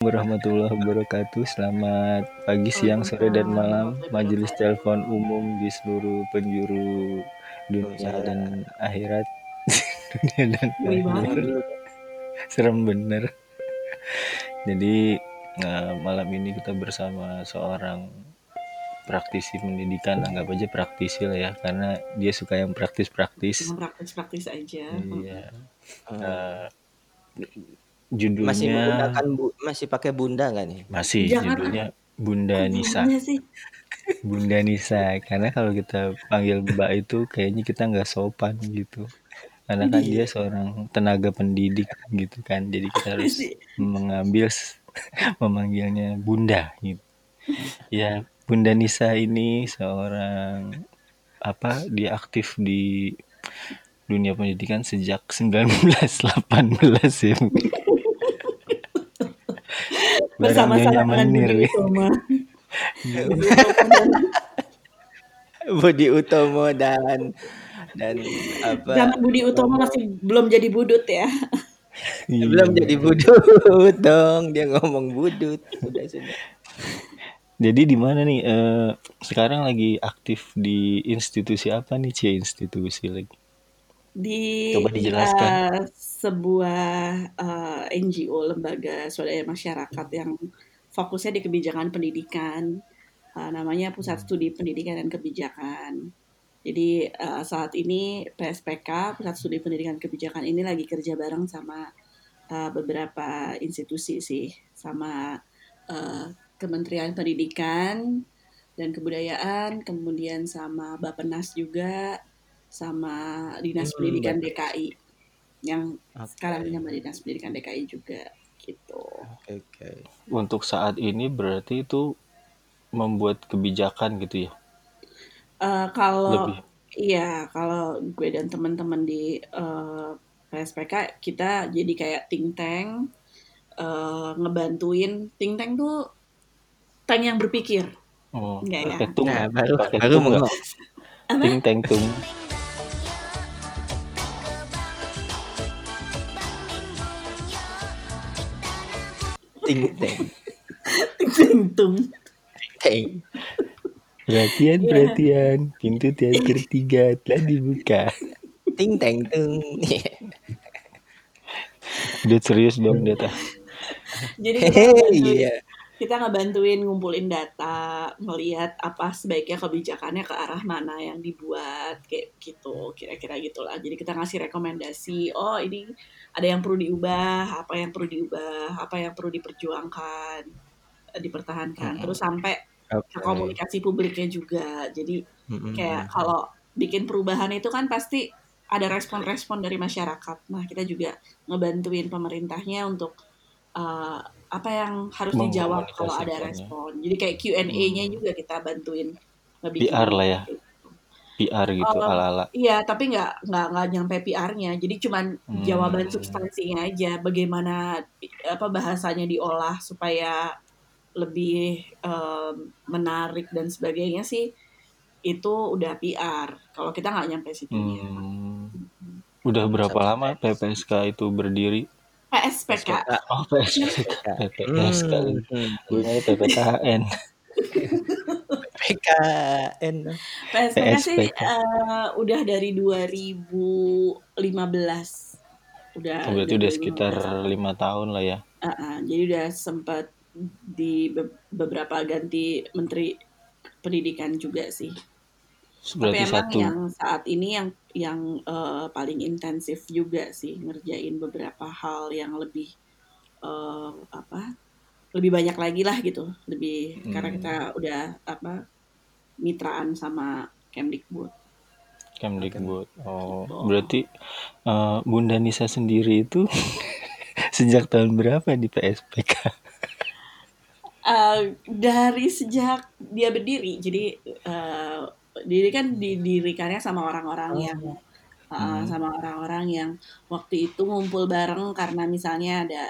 warahmatullahi wabarakatuh. Selamat pagi, siang, sore, dan malam. Majelis telepon umum di seluruh penjuru dunia dan akhirat. dunia dan akhirat. Serem bener. Jadi nah, malam ini kita bersama seorang praktisi pendidikan anggap aja praktisi lah ya karena dia suka yang praktis-praktis praktis-praktis aja. iya Hmm. Masih judulnya menggunakan bu masih pakai bunda nggak nih? masih Jangan, judulnya Bunda Nisa. sih. Bunda Nisa. Karena kalau kita panggil Mbak itu kayaknya kita nggak sopan gitu. Karena kan dia seorang tenaga pendidik gitu kan. Jadi kita harus Sih. mengambil memanggilnya Bunda gitu. Ya Bunda Nisa ini seorang apa dia aktif di dunia pendidikan sejak 1918 ya Bersama-sama dengan menir Budi. Utama. Budi Utomo dan dan apa? Zaman Budi Utama masih belum jadi budut ya. Iya. Belum jadi budut dong, dia ngomong budut. Sudah sudah. Jadi di mana nih? eh, sekarang lagi aktif di institusi apa nih, Cie? Institusi lagi. Di Coba dijelaskan. eh, sebuah eh, NGO lembaga swadaya masyarakat yang fokusnya di kebijakan pendidikan. Eh, namanya Pusat Studi Pendidikan dan Kebijakan. Jadi eh, saat ini PSPK Pusat Studi Pendidikan dan Kebijakan ini lagi kerja bareng sama eh, beberapa institusi sih, sama eh, Kementerian Pendidikan dan Kebudayaan, kemudian sama Bappenas juga, sama Dinas Hmm, Pendidikan baik. DKI yang sekarang ini sama Dinas Pendidikan DKI juga gitu. Oke oke. Untuk saat ini berarti itu membuat kebijakan gitu ya? Eh, kalau Lebih. iya kalau gue dan teman-teman di eh, PSPK kita jadi kayak think tank eh, ngebantuin think tank tuh tank yang berpikir Oh, Enggak ya? pakai tung Nah, baru Pakai baru tung nggak? mau apa Ting teng tung. Ting teng ting tung teng. Perhatian, Iya. perhatian. Pintu teater tiga telah dibuka. Ting teng tung. Udah serius dong, Data. jadi ngebantuin iya. Kita ngebantuin ngumpulin data ngelihat apa sebaiknya kebijakannya ke arah mana yang dibuat kayak gitu kira-kira gitulah jadi kita ngasih rekomendasi oh ini ada yang perlu diubah apa yang perlu diubah apa yang perlu diperjuangkan eh, dipertahankan Mm-mm. terus sampai Oke. ke komunikasi publiknya juga jadi Mm-mm. kayak kalau bikin perubahan itu kan pasti ada respon-respon dari masyarakat. Nah, kita juga ngebantuin pemerintahnya untuk uh, apa yang harus dijawab kalau ada respon. Jadi kayak Q&A-nya Hmm. juga kita bantuin ngebikin. PR lah ya. PR gitu Oh, ala-ala. Iya, tapi nggak nggak nggak nyampe PR-nya. Jadi cuman Hmm. jawaban substansinya aja. Bagaimana apa bahasanya diolah supaya lebih um, menarik dan sebagainya sih itu udah PR. Kalau kita nggak nyampe situnya. Hmm. Udah berapa Satu lama PPSK itu berdiri? PSPK. Oh, PSPK. PPSK. Hmm. Gue PPKN. PKN. PSPK sih PSPK. eh, udah dari 2015. Udah. Oh, berarti dari udah sekitar 2015. lima tahun lah ya. Jadi udah sempat di be- beberapa ganti menteri pendidikan juga sih. Tapi Berarti emang satu. yang saat ini yang yang eh, paling intensif juga sih ngerjain beberapa hal yang lebih eh, apa? Lebih banyak lagi lah gitu. Lebih karena Hmm. kita udah apa? mitraan sama Kemdikbud. Kemdikbud. Oh, Gitu. berarti eh, Bunda Nisa sendiri itu sejak tahun berapa di PSPK? Eh, dari sejak dia berdiri, jadi eh, diri kan didirikannya sama orang-orang yang eh, Hmm. sama orang-orang yang waktu itu ngumpul bareng karena misalnya ada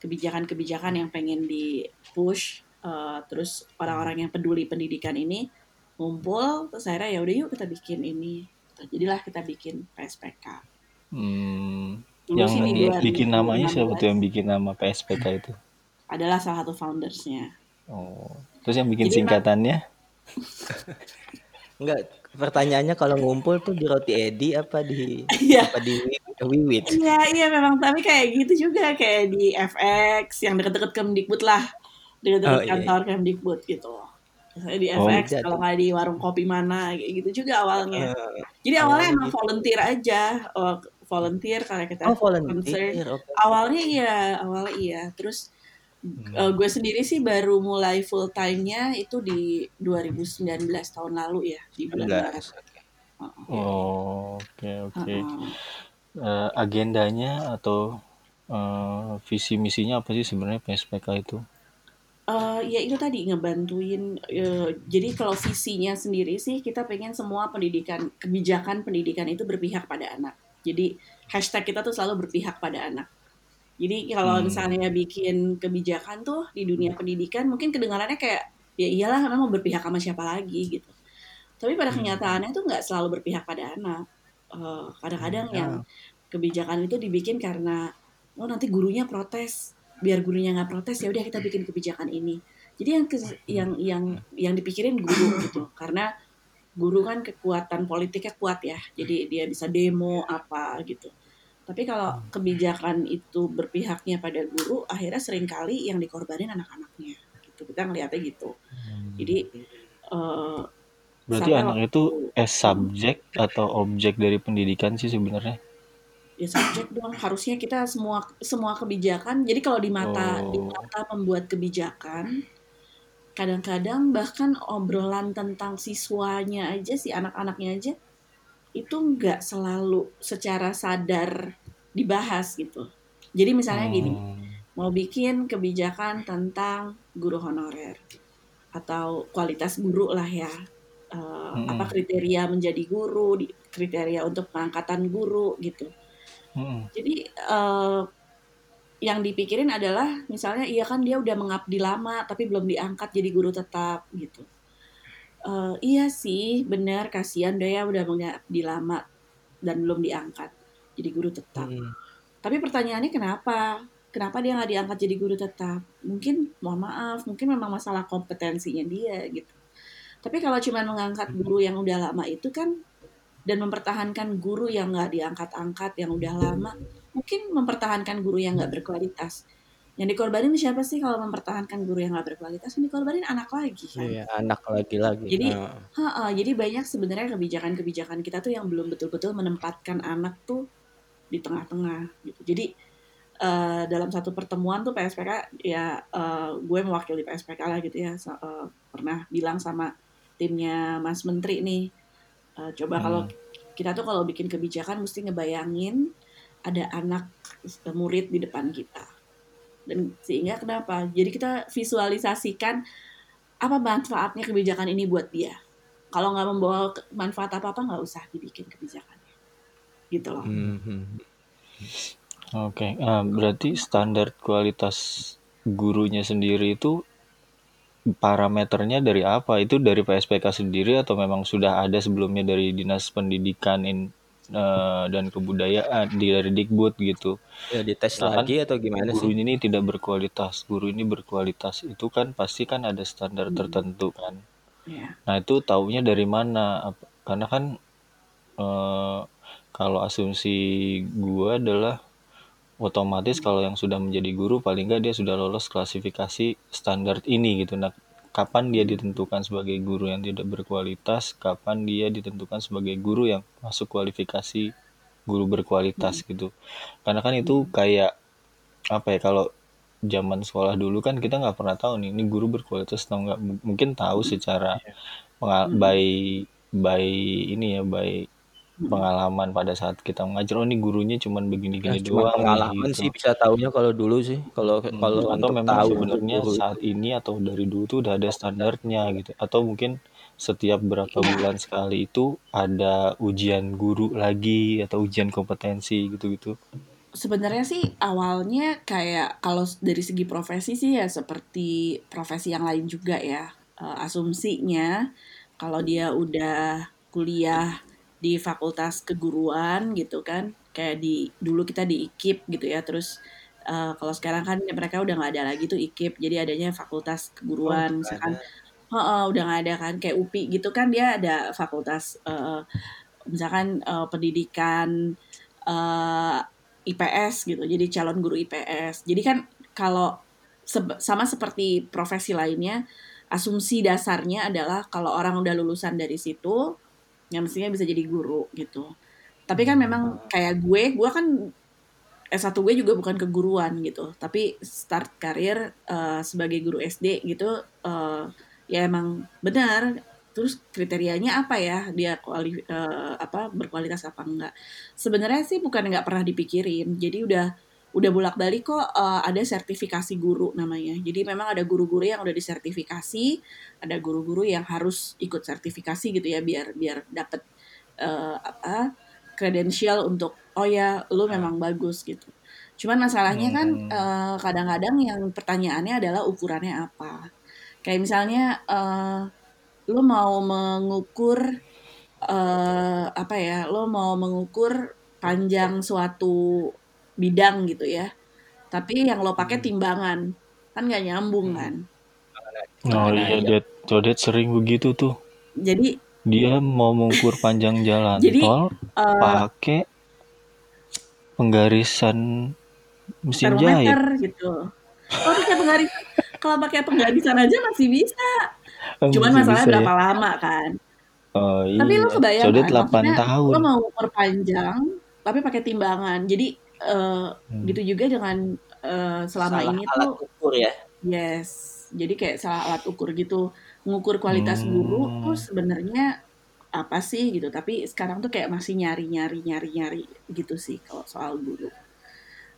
kebijakan-kebijakan yang pengen di push, eh, terus orang-orang yang peduli pendidikan ini ngumpul, terus akhirnya ya udah yuk kita bikin ini, jadilah kita bikin PSPK. Hmm. Dulu Yang sih di bikin namanya siapa 2016. tuh yang bikin nama PSPK itu? adalah salah satu foundersnya. Oh, terus yang bikin Jadi, singkatannya? Enggak, pertanyaannya kalau ngumpul tuh di Roti Edi apa di Iya. apa di Wiwit? Iya, iya memang tapi kayak gitu juga kayak di FX yang deket-deket Kemdikbud lah. Deket-deket Oh, iya, kantor Kemdikbud gitu. Misalnya di Oh, FX jadi- kalau nggak di warung kopi mana kayak gitu juga awalnya. Eh, Jadi awalnya oh, emang gitu. volunteer aja, oh, volunteer karena kita oh concern. volunteer, oke. Awalnya iya, awalnya iya. Terus Hmm. eh, gue sendiri sih baru mulai full time-nya itu di 2019 tahun lalu ya di bulan Maret. 19. oke. Heeh. Oh, oke oke. Heeh. Eh, agendanya atau eh, visi misinya apa sih sebenarnya PSPK itu? Eh, ya itu tadi ngebantuin. eh, jadi kalau visinya sendiri sih kita pengen semua pendidikan kebijakan pendidikan itu berpihak pada anak. Jadi hashtag kita tuh selalu berpihak pada anak. Jadi kalau Hmm. misalnya bikin kebijakan tuh di dunia pendidikan mungkin kedengarannya kayak ya iyalah karena mau berpihak sama siapa lagi gitu. Tapi pada Hmm. kenyataannya tuh nggak selalu berpihak pada anak. Eh, kadang-kadang Hmm, yang kebijakan itu dibikin karena oh nanti gurunya protes biar gurunya nggak protes ya udah kita bikin kebijakan ini jadi yang ke- yang yang yang dipikirin guru gitu karena guru kan kekuatan politiknya kuat ya jadi dia bisa demo apa gitu tapi kalau kebijakan itu berpihaknya pada guru akhirnya sering kali yang dikorbanin anak-anaknya. Gitu kita ngeliatnya gitu. Jadi eh, Berarti anak itu as subjek atau objek dari pendidikan sih sebenarnya? ya subjek dong harusnya kita semua semua kebijakan. Jadi kalau di mata di Oh. mata pembuat kebijakan kadang-kadang bahkan obrolan tentang siswanya aja si anak-anaknya aja itu nggak selalu secara sadar dibahas gitu jadi misalnya gini Hmm. mau bikin kebijakan tentang guru honorer atau kualitas guru lah ya Eh, Mm-mm. apa kriteria menjadi guru kriteria untuk pengangkatan guru gitu Hmm. jadi eh, yang dipikirin adalah misalnya iya kan dia udah mengabdi lama tapi belum diangkat jadi guru tetap gitu. Eh, iya sih benar kasihan dia udah mengabdi lama dan belum diangkat jadi guru tetap. Hmm. Tapi pertanyaannya kenapa? Kenapa dia nggak diangkat jadi guru tetap? Mungkin mohon maaf, mungkin memang masalah kompetensinya dia gitu. Tapi kalau cuma mengangkat guru yang udah lama itu kan dan mempertahankan guru yang nggak diangkat-angkat yang udah lama, mungkin mempertahankan guru yang nggak berkualitas. Yang dikorbanin siapa sih kalau mempertahankan guru yang nggak berkualitas? Yang dikorbanin anak lagi kan. Iya, anak lagi-lagi. Jadi- Nah, Ha-ha, jadi banyak sebenarnya kebijakan-kebijakan kita tuh yang belum betul-betul menempatkan anak tuh di tengah-tengah gitu. Jadi eh, dalam satu pertemuan tuh PSPK ya eh, gue mewakili PSPK lah gitu ya. So- eh, pernah bilang sama timnya Mas Menteri nih eh, coba Hmm. kalau kita tuh kalau bikin kebijakan mesti ngebayangin ada anak murid di depan kita. Dan sehingga kenapa? Jadi kita visualisasikan apa manfaatnya kebijakan ini buat dia. Kalau nggak membawa manfaat apa apa nggak usah dibikin kebijakannya gitu loh hmm, hmm. Oke, ah, berarti standar kualitas gurunya sendiri itu parameternya dari apa? Itu dari PSPK sendiri atau memang sudah ada sebelumnya dari Dinas Pendidikan in- eh, dan Kebudayaan di dari Dikbud gitu. Ya dites Nah, lagi atau gimana Guru sih? ini tidak berkualitas, guru ini berkualitas. Itu kan pasti kan ada standar Hmm. tertentu kan. ya Nah, itu taunya dari mana? Karena kan eh, kalau asumsi gua adalah otomatis kalau yang sudah menjadi guru paling nggak dia sudah lolos klasifikasi standar ini gitu. Nah, kapan dia ditentukan sebagai guru yang tidak berkualitas? Kapan dia ditentukan sebagai guru yang masuk kualifikasi guru berkualitas gitu? Karena kan itu kayak apa ya kalau zaman sekolah dulu kan kita nggak pernah tahu nih ini guru berkualitas atau nggak mungkin tahu secara pengal- Hmm. by by ini ya by pengalaman pada saat kita mengajar oh ini gurunya cuman begini-gini cuma doang pengalaman gitu. sih bisa taunya kalau dulu sih. Kalau Hmm, kalau atau memang tahu sebenarnya guru. saat ini atau dari dulu tuh udah ada standarnya gitu. Atau mungkin setiap berapa Iya. bulan sekali itu ada ujian guru lagi atau ujian kompetensi gitu-gitu? Sebenarnya sih awalnya kayak kalau dari segi profesi sih ya seperti profesi yang lain juga ya Eh, asumsinya. Kalau dia udah kuliah di fakultas keguruan gitu kan kayak di dulu kita di IKIP gitu ya terus uh, kalau sekarang kan mereka udah nggak ada lagi tuh IKIP jadi adanya fakultas keguruan Oh, misalkan ada. oh, udah nggak ada kan kayak UPI gitu kan dia ada fakultas uh, misalkan uh, pendidikan uh, IPS gitu jadi calon guru IPS jadi kan kalau se- sama seperti profesi lainnya asumsi dasarnya adalah kalau orang udah lulusan dari situ ya mestinya bisa jadi guru gitu. Tapi kan memang kayak gue gue kan S1 gue juga bukan keguruan gitu. Tapi start karir uh, sebagai guru SD gitu uh, ya emang benar. Terus kriterianya apa ya? Dia kuali uh, apa berkualitas apa enggak? Sebenarnya sih bukan nggak pernah dipikirin. Jadi udah udah bolak balik kok uh, ada sertifikasi guru namanya. Jadi memang ada guru-guru yang udah disertifikasi ada guru-guru yang harus ikut sertifikasi gitu ya biar biar dapat uh, apa kredensial untuk oh ya lu memang bagus gitu. Cuman masalahnya kan uh, kadang-kadang yang pertanyaannya adalah ukurannya apa. Kayak misalnya uh, lo mau mengukur uh, apa ya lo mau mengukur panjang suatu bidang gitu ya tapi yang lo pakai timbangan kan nggak nyambung kan Oh iya, Dad. Codet sering begitu tuh. jadi Dia mau mengukur panjang jalan Jadi, tol uh, pakai penggarisan mesin jahit. gitu kalau pakai penggarisan kalau pakai penggarisan aja masih bisa cuman Masih masalahnya bisa berapa ya? lama kan Oh iya. tapi lo kebayang Codet kan 8 maksudnya tahun. lo mau ukur panjang tapi pakai timbangan jadi uh, Hmm. gitu juga dengan uh, selama Salah ini alat tuh ukur ya. yes jadi kayak salah alat ukur gitu mengukur kualitas guru Hmm. tuh sebenarnya apa sih gitu tapi sekarang tuh kayak masih nyari nyari nyari nyari gitu sih kalau soal guru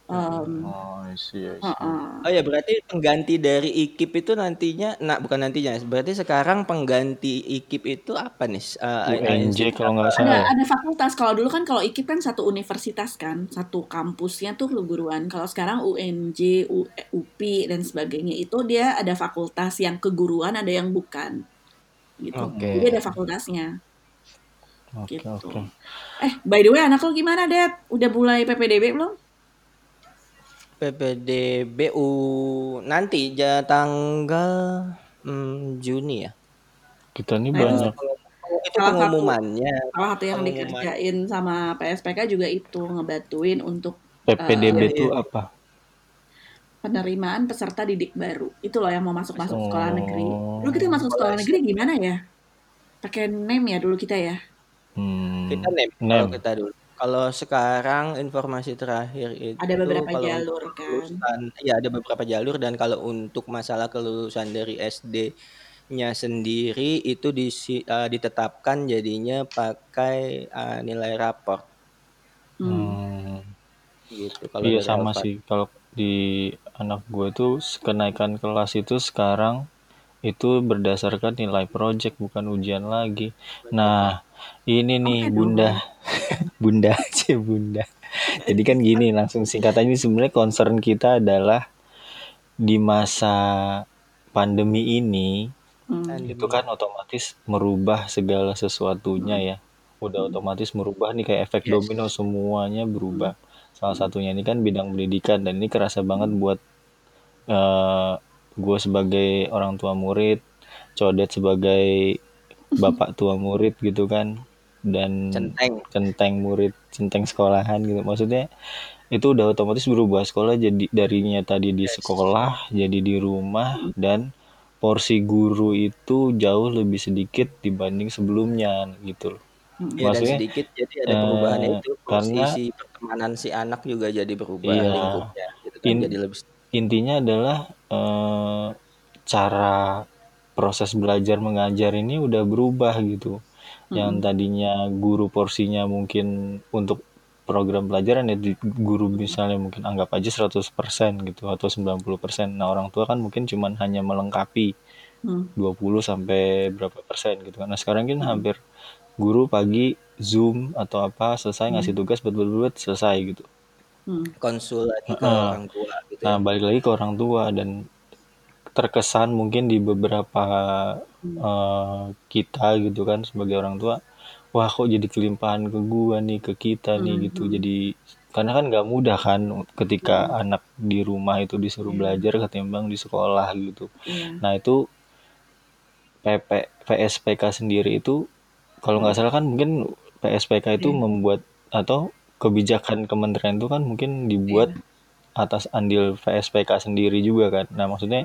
um, Oh, I see, I see. Oh ya berarti pengganti dari IKIP itu nantinya, nah bukan nantinya, berarti sekarang pengganti IKIP itu apa nih? Uh, UNJ kalau nggak ada salah ya. ada fakultas kalau dulu kan kalau IKIP kan satu universitas kan satu kampusnya tuh keguruan kalau sekarang UNJ U- UPI dan sebagainya itu dia ada fakultas yang keguruan ada yang bukan gitu Oke. jadi ada fakultasnya Oke, gitu oke. eh by the way anak lo gimana Dad udah mulai PPDB belum PPDBU nanti ja tanggal hmm, Juni ya. Kita ini Nah, itu banyak Itu Salah satu- pengumumannya. salah satu yang Pengumuman. dikerjain sama PSPK juga itu ngebantuin untuk PPDB iya, itu apa? penerimaan peserta didik baru itu loh yang mau masuk masuk Oh. sekolah negeri dulu kita masuk sekolah negeri gimana ya pakai name ya dulu kita ya Hmm. Kita nem, Nem. kalau kita dulu. Kalau sekarang informasi terakhir itu ada beberapa kalau jalur kan kelulusan, ya ada beberapa jalur dan kalau untuk masalah kelulusan dari SD-nya sendiri itu disi, eh, ditetapkan jadinya pakai eh, nilai raport hmm. Hmm. gitu. Kalau Iya dari sama Alfa. sih. Kalau di anak gue tuh kenaikan kelas itu sekarang itu berdasarkan nilai project bukan ujian lagi. Nah, ini nih Oke dong. Bunda. Bunda aja Bunda. Jadi kan gini langsung singkatannya sebenarnya concern kita adalah di masa pandemi ini Hmm. itu kan otomatis merubah segala sesuatunya ya udah otomatis merubah nih kayak efek Yes. domino semuanya berubah salah satunya ini kan bidang pendidikan dan ini kerasa banget buat eh gue sebagai orang tua murid codet sebagai bapak tua murid gitu kan dan Centeng. centeng murid centeng sekolahan gitu maksudnya itu udah otomatis berubah sekolah jadi darinya tadi di sekolah jadi di rumah dan porsi guru itu jauh lebih sedikit dibanding sebelumnya gitu loh. Ya dan sedikit jadi ada perubahan eh, itu karena- posisi pertemanan si anak juga jadi berubah Iya. lingkupnya gitu kan In- jadi lebih Intinya adalah eh, cara proses belajar mengajar ini udah berubah gitu. Yang tadinya guru porsinya mungkin untuk program pelajaran ya di- guru misalnya mungkin anggap aja 100% gitu atau 90%. Nah, orang tua kan mungkin cuman hanya melengkapi Hmm. 20 sampai berapa persen gitu kan. Nah, sekarang kan hampir guru pagi Zoom atau apa selesai ngasih tugas buat buat selesai gitu. Hmm. konsul lagi ke Heeh. orang tua gitu Nah, ya. balik lagi ke orang tua dan terkesan mungkin di beberapa eh, kita gitu kan sebagai orang tua, wah kok jadi kelimpahan ke gua nih, ke kita nih gitu. Jadi karena kan nggak mudah kan ketika Hmm. anak di rumah itu disuruh Iya. belajar ketimbang di sekolah gitu. Iya. Nah itu PP PSPK sendiri itu kalau nggak Hmm. salah kan mungkin PSPK itu Iya. membuat atau kebijakan kementerian itu kan mungkin dibuat Iya. Atas andil PSPK sendiri juga kan. Nah maksudnya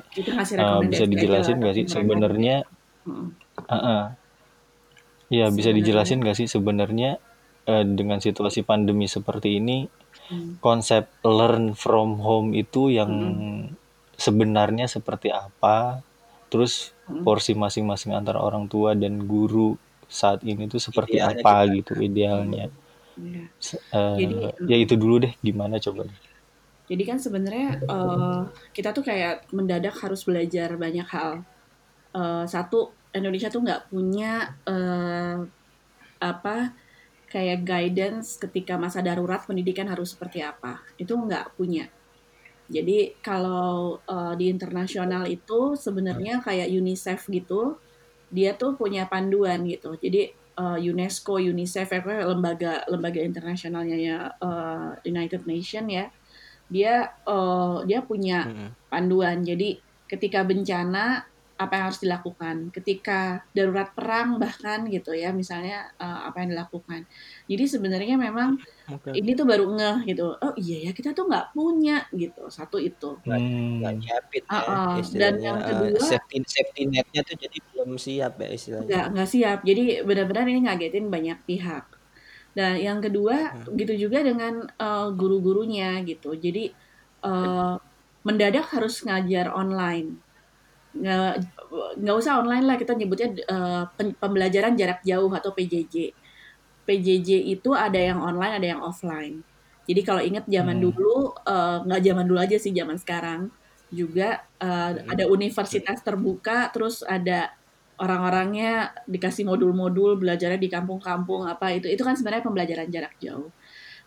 uh, bisa dijelasin nggak sih sebenarnya? Mm-mm. Uh-uh. Ya bisa dijelasin nggak sih sebenarnya uh, dengan situasi pandemi seperti ini Hmm. konsep learn from home itu yang Mm-mm. sebenarnya seperti apa? Terus Mm-mm. porsi masing-masing antara orang tua dan guru saat ini tuh seperti Idealnya apa gitu idealnya. Iya. Se- uh, Jadi, ya mm, itu dulu deh gimana coba. Jadi kan sebenarnya eh, kita tuh kayak mendadak harus belajar banyak hal. Eh, satu, Indonesia tuh nggak punya eh, apa kayak guidance ketika masa darurat pendidikan harus seperti apa. Itu nggak punya. Jadi kalau eh, di internasional itu sebenarnya kayak UNICEF gitu, dia tuh punya panduan gitu. Jadi eh, UNESCO, UNICEF, ya, pokoknya lembaga lembaga internasionalnya ya eh, United Nation ya, dia eh, dia punya panduan. Jadi ketika bencana apa yang harus dilakukan, ketika darurat perang bahkan gitu ya, misalnya eh, apa yang dilakukan. Jadi sebenarnya memang Oke. ini tuh baru ngeh gitu. Oh iya ya kita tuh nggak punya gitu. Satu itu. Nggak Hmm. nyiapin Ah, ya. Dan yang uh, kedua safety safety netnya tuh jadi belum siap ya istilahnya. nggak nggak siap. Jadi benar-benar ini ngagetin banyak pihak. Dan yang kedua Hmm. gitu juga dengan eh, guru-gurunya gitu. Jadi eh, mendadak harus ngajar online. Nggak nggak usah online lah kita nyebutnya eh, pen- pembelajaran jarak jauh atau PJJ. PJJ itu ada yang online, ada yang offline. Jadi kalau ingat zaman Hmm. dulu, eh, nggak zaman dulu aja sih, zaman sekarang juga eh, Mm-mm. ada universitas terbuka, terus ada orang-orangnya dikasih modul-modul belajarnya di kampung-kampung apa itu, itu kan sebenarnya pembelajaran jarak jauh.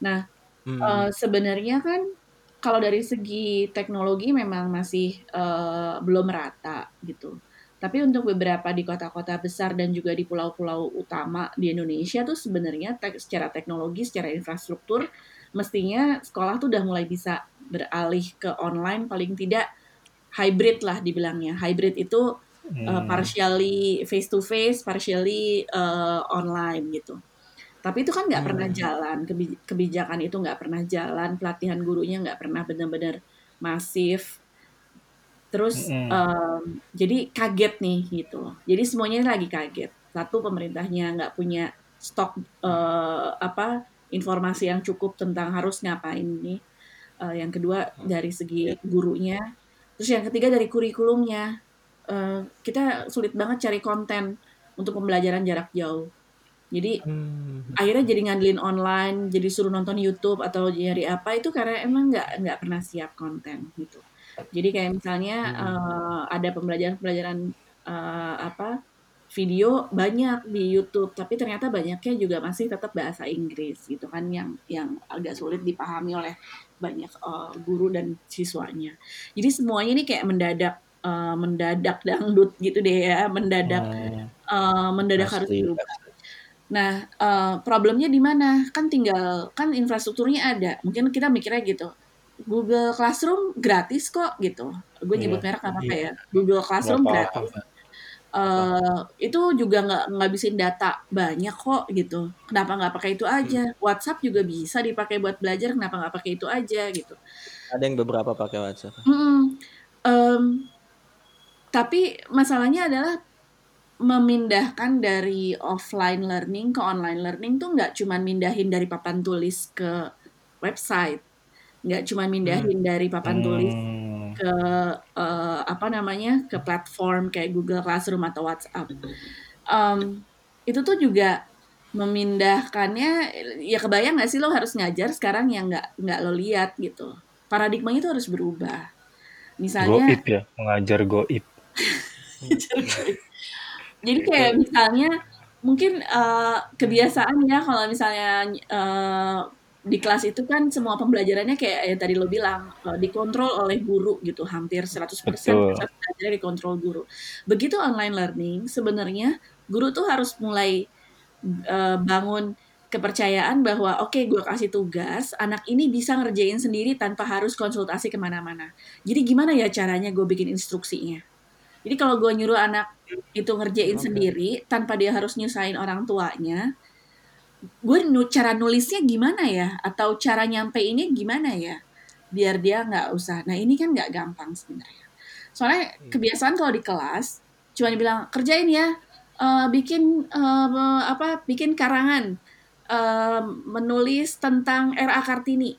Nah, Hmm. eh, sebenarnya kan kalau dari segi teknologi memang masih eh, belum merata gitu. Tapi untuk beberapa di kota-kota besar dan juga di pulau-pulau utama di Indonesia tuh sebenarnya tek- secara teknologi, secara infrastruktur, mestinya sekolah tuh udah mulai bisa beralih ke online paling tidak hybrid lah dibilangnya. Hybrid itu uh, Hmm. partially face to face, partially uh, online gitu. Tapi itu kan nggak pernah Hmm. jalan, Kebi- kebijakan itu nggak pernah jalan, pelatihan gurunya nggak pernah benar-benar masif. Terus Mm-mm. um, jadi kaget nih gitu. Jadi semuanya lagi kaget. Satu pemerintahnya nggak punya stok uh, apa informasi yang cukup tentang harus ngapain nih. Uh, yang kedua dari segi Ya. gurunya. Terus yang ketiga dari kurikulumnya. Uh, kita sulit banget cari konten untuk pembelajaran jarak jauh. Jadi Hmm. akhirnya jadi ngandelin online, jadi suruh nonton YouTube atau nyari apa itu karena emang nggak nggak pernah siap konten gitu. Jadi kayak misalnya Hmm. eh, ada pembelajaran-pembelajaran eh, apa video banyak di YouTube, tapi ternyata banyaknya juga masih tetap bahasa Inggris gitu kan yang yang agak sulit dipahami oleh banyak eh, guru dan siswanya. Jadi semuanya ini kayak mendadak eh, mendadak dangdut gitu deh ya, mendadak Hmm. eh, mendadak harus Pasti. berubah. Nah, eh, problemnya di mana? Kan tinggal kan infrastrukturnya ada. Mungkin kita mikirnya gitu. Google Classroom gratis kok gitu. Gue Iya. nyebut merek nggak apa-apa Iya. ya. Google Classroom apa-apa. gratis. Eh, itu juga nggak ngabisin data banyak kok gitu. Kenapa nggak pakai itu Hmm. aja? WhatsApp juga bisa dipakai buat belajar. Kenapa nggak pakai itu aja gitu? Ada yang beberapa pakai WhatsApp. Mm-mm. Em, tapi masalahnya adalah memindahkan dari offline learning ke online learning tuh nggak cuma mindahin dari papan tulis ke website, nggak cuma mindahin dari papan tulis Hmm. ke eh, apa namanya ke platform kayak Google Classroom atau WhatsApp. Em, itu tuh juga memindahkannya ya kebayang nggak sih lo harus ngajar sekarang yang nggak nggak lo lihat gitu. Paradigmanya itu harus berubah. Misalnya Goib ya, mengajar goib. Jadi kayak misalnya mungkin eh, kebiasaan ya kalau misalnya eh, di kelas itu kan semua pembelajarannya kayak yang tadi lo bilang eh, dikontrol oleh guru gitu hampir 100% Betul. proses belajarnya dikontrol guru. Begitu online learning sebenarnya guru tuh harus mulai eh, bangun kepercayaan bahwa oke okay, gue kasih tugas anak ini bisa ngerjain sendiri tanpa harus konsultasi ke mana-mana. Jadi gimana ya caranya gue bikin instruksinya jadi kalau gue nyuruh anak itu ngerjain okay. sendiri tanpa dia harus nyusahin orang tuanya gue cara nulisnya gimana ya? Atau cara nyampe ini gimana ya? Biar dia nggak usah. Nah ini kan nggak gampang sebenarnya. Soalnya iya. kebiasaan kalau di kelas cuma dibilang kerjain ya uh, bikin uh, apa bikin karangan uh, menulis tentang RA Kartini.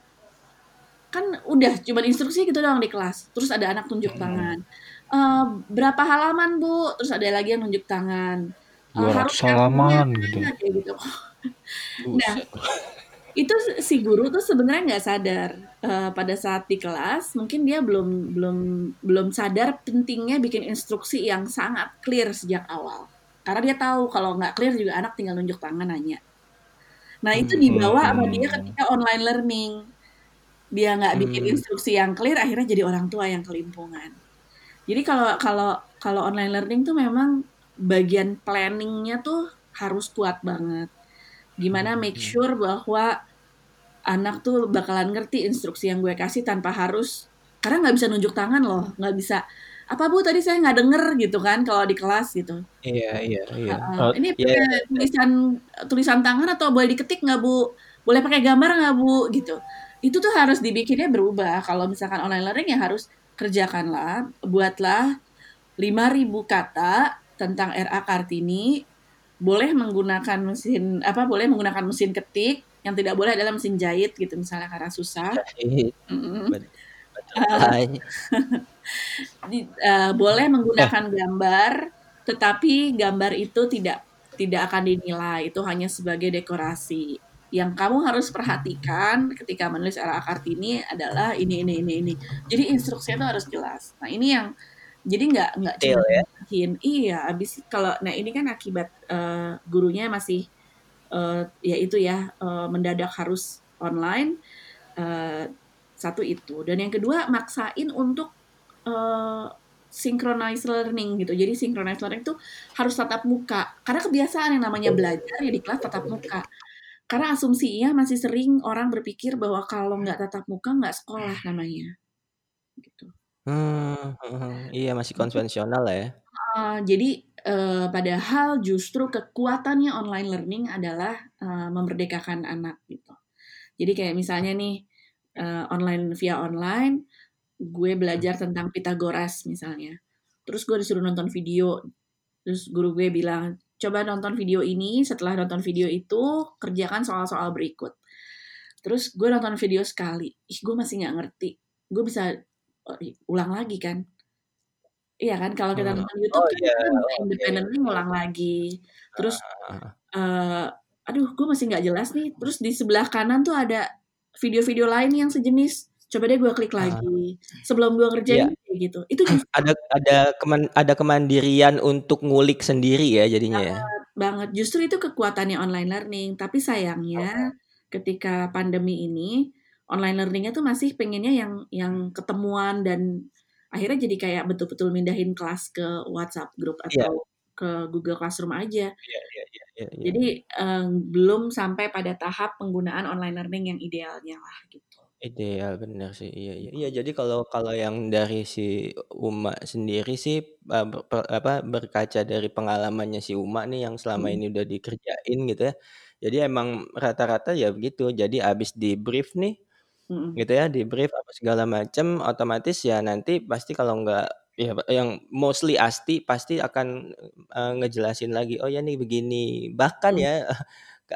Kan udah cuma instruksi gitu doang di kelas. Terus ada anak tunjuk hmm. tangan uh, berapa halaman bu terus ada lagi yang tunjuk tangan uh, harus halaman gitu. gitu nah itu si guru tuh sebenarnya nggak sadar uh, pada saat di kelas mungkin dia belum belum belum sadar pentingnya bikin instruksi yang sangat clear sejak awal karena dia tahu kalau nggak clear juga anak tinggal nunjuk tangan nanya Nah itu dibawa sama dia hmm. ketika online learning. Dia nggak bikin hmm. instruksi yang clear, akhirnya jadi orang tua yang kelimpungan. Jadi kalau kalau kalau online learning tuh memang bagian planningnya tuh harus kuat banget. Gimana hmm, make sure bahwa anak tuh bakalan ngerti instruksi yang gue kasih tanpa harus karena nggak bisa nunjuk tangan loh, nggak bisa apa bu tadi saya nggak denger gitu kan kalau di kelas gitu. Iya iya iya. Uh, ini iya, iya. tulisan tulisan tangan atau boleh diketik nggak bu? Boleh pakai gambar nggak bu? Gitu. Itu tuh harus dibikinnya berubah. Kalau misalkan online learning ya harus kerjakanlah buatlah 5000 kata tentang RA Kartini boleh menggunakan mesin apa boleh menggunakan mesin ketik yang tidak boleh adalah mesin jahit gitu misalnya karena susah. Mm -hmm. di, uh, boleh menggunakan gambar, tetapi gambar itu tidak tidak akan dinilai, itu hanya sebagai dekorasi. Yang kamu harus perhatikan ketika menulis RA Kartini adalah ini ini ini ini. Jadi instruksinya itu harus jelas. Nah ini yang jadi nggak nggak cuma ya? iya. Abis kalau nah ini kan akibat uh, gurunya masih uh, ya itu ya uh, mendadak harus online. Uh, satu itu dan yang kedua maksain untuk uh, synchronized learning gitu. Jadi synchronized learning itu harus tatap muka. Karena kebiasaan yang namanya belajar ya di kelas tatap muka. Karena asumsinya masih sering orang berpikir bahwa kalau nggak tatap muka nggak sekolah namanya. Gitu. Hmm, iya masih konvensional ya. Uh, jadi uh, padahal justru kekuatannya online learning adalah uh, memerdekakan anak gitu. Jadi kayak misalnya nih uh, online via online gue belajar tentang Pitagoras misalnya. Terus gue disuruh nonton video. Terus guru gue bilang, coba nonton video ini, setelah nonton video itu, kerjakan soal-soal berikut. Terus gue nonton video sekali, ih gue masih nggak ngerti. Gue bisa uh, ulang lagi kan. Iya kan, kalau kita hmm. nonton YouTube oh, kan yeah. kita bisa independently okay. ngulang lagi. Terus, uh, aduh gue masih nggak jelas nih. Terus di sebelah kanan tuh ada video-video lain yang sejenis coba deh gue klik ah. lagi sebelum gue ngerjain yeah. gitu itu justru ada ada keman ada kemandirian untuk ngulik sendiri ya jadinya ya? banget, ya banget justru itu kekuatannya online learning tapi sayangnya okay. ketika pandemi ini online learningnya tuh masih pengennya yang yang ketemuan dan akhirnya jadi kayak betul-betul mindahin kelas ke WhatsApp grup iya. atau yeah. ke Google Classroom aja. Yeah, yeah, yeah, yeah, yeah. Jadi um, belum sampai pada tahap penggunaan online learning yang idealnya lah gitu. Ideal, bener sih, iya iya. Iya, jadi kalau kalau yang dari si Uma sendiri sih, uh, ber apa, berkaca dari pengalamannya si Uma nih yang selama hmm. ini udah dikerjain gitu ya. Jadi emang rata-rata ya begitu, jadi abis di-brief nih, hmm. gitu ya, di-brief apa segala macem, otomatis ya nanti pasti kalau nggak ya yang mostly Asti pasti akan, uh, ngejelasin lagi, "Oh ya nih begini." Bahkan hmm. ya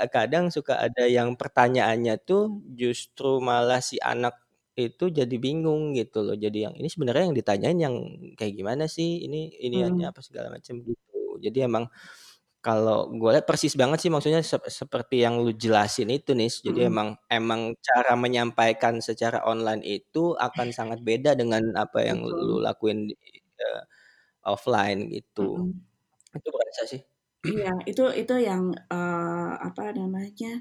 kadang suka ada yang pertanyaannya tuh justru malah si anak itu jadi bingung gitu loh. Jadi yang ini sebenarnya yang ditanyain yang kayak gimana sih? Ini ini hmm. apa segala macam gitu. Jadi emang kalau gue lihat persis banget sih maksudnya se seperti yang lu jelasin itu nih. Jadi hmm. emang emang cara menyampaikan secara online itu akan sangat beda dengan apa yang Betul. lu lakuin di uh, offline gitu. Hmm. Itu berasa sih. Iya, itu itu yang, uh, apa namanya,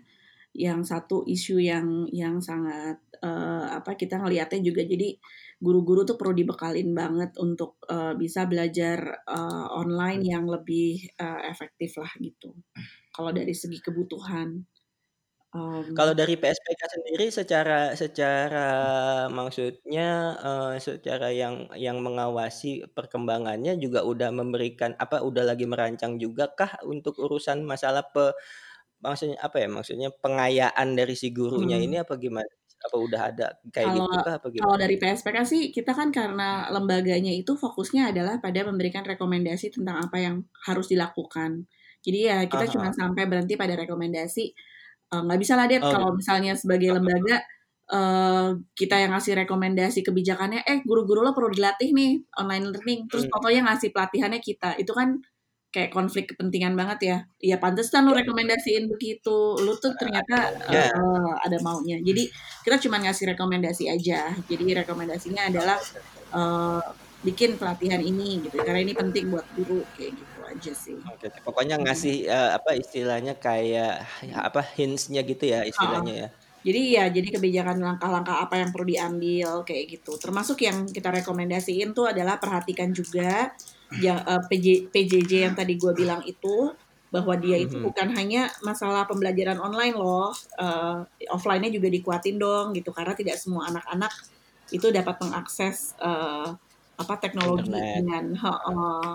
yang satu isu yang yang sangat, uh, apa, kita ngelihatnya juga jadi guru-guru tuh perlu dibekalin banget untuk, uh, bisa belajar, uh, online yang lebih, uh, efektif lah gitu, kalau dari segi kebutuhan. Kalau Um dari PSPK sendiri secara secara maksudnya, eee, secara yang yang mengawasi perkembangannya juga udah memberikan apa, udah lagi merancang juga kah untuk urusan masalah pe maksudnya apa ya, maksudnya pengayaan dari si gurunya ini Mhm. apa gimana? Apa udah ada kayak Kalau gitu kah apa kalau gimana? dari PSPK sih kita kan karena lembaganya itu fokusnya adalah pada memberikan rekomendasi tentang apa yang harus dilakukan. Jadi ya kita Ah cuma sampai berhenti pada rekomendasi, eee, nggak bisalah Det Oh kalau gitu. misalnya sebagai lembaga, eee, kita yang ngasih rekomendasi kebijakannya, "Eh guru-guru lo perlu dilatih nih online learning," terus Mmm. tau-taunya ngasih pelatihannya kita. Itu kan kayak konflik kepentingan banget ya. Ya pantesan lu Iya rekomendasiin begitu, lu tuh ternyata heeh, ada maunya. Jadi kita cuma ngasih rekomendasi aja. Jadi rekomendasinya adalah, eee, bikin pelatihan ini gitu, karena ini penting buat guru, kayak gitu aja sih. Oke oke, pokoknya Mhm. ngasih, eee, apa istilahnya kayak ya apa, hints-nya gitu ya Heeh. istilahnya ya? Jadi ya jadi kebijakan langkah-langkah apa yang perlu diambil kayak gitu. Termasuk yang kita rekomendasiin tuh adalah perhatikan juga ya eee, PJ PJJ yang tadi gua bilang itu, bahwa dia itu Mhm. bukan hanya masalah pembelajaran online loh, eee, offline-nya juga dikuatin dong gitu, karena tidak semua anak-anak itu dapat mengakses, eee, apa, teknologi Internet. dengan Heeh. heeh,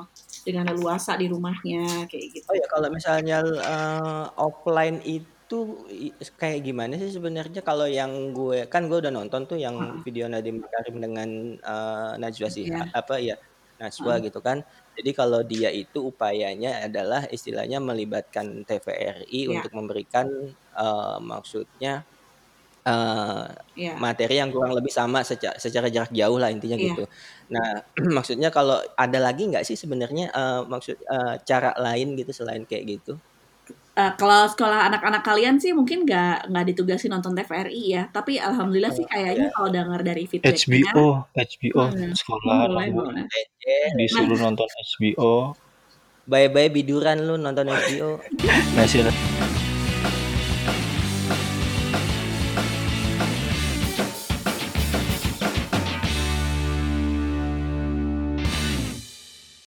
dengan leluasa di rumahnya, kayak Oh gitu. ya kalau misalnya, eee, offline itu kayak gimana sih sebenarnya kalau yang gue kan gue udah nonton tuh yang Heeh. video Nadiem Makarim dengan, eee, Najwa Iya. Shihab apa ya, Najwa Heeh. gitu kan. Jadi kalau dia itu upayanya adalah istilahnya melibatkan TVRI Iya. untuk memberikan, eee, maksudnya, eee, Iya. materi yang kurang lebih sama seca secara jarak jauh lah intinya Iya. gitu. Nah maksudnya kalau ada lagi nggak sih sebenarnya, eee, maksud eee, cara lain gitu selain kayak gitu? Eee, kalau sekolah anak-anak kalian sih mungkin nggak nggak ditugasi nonton TVRI ya, tapi alhamdulillah Oh sih kayaknya iya. kalau denger dari feedback-nya HBO HBO, mhm, sekolah boleh. Nah disuruh nonton HBO. Bye-bye biduran lu nonton HBO. Masih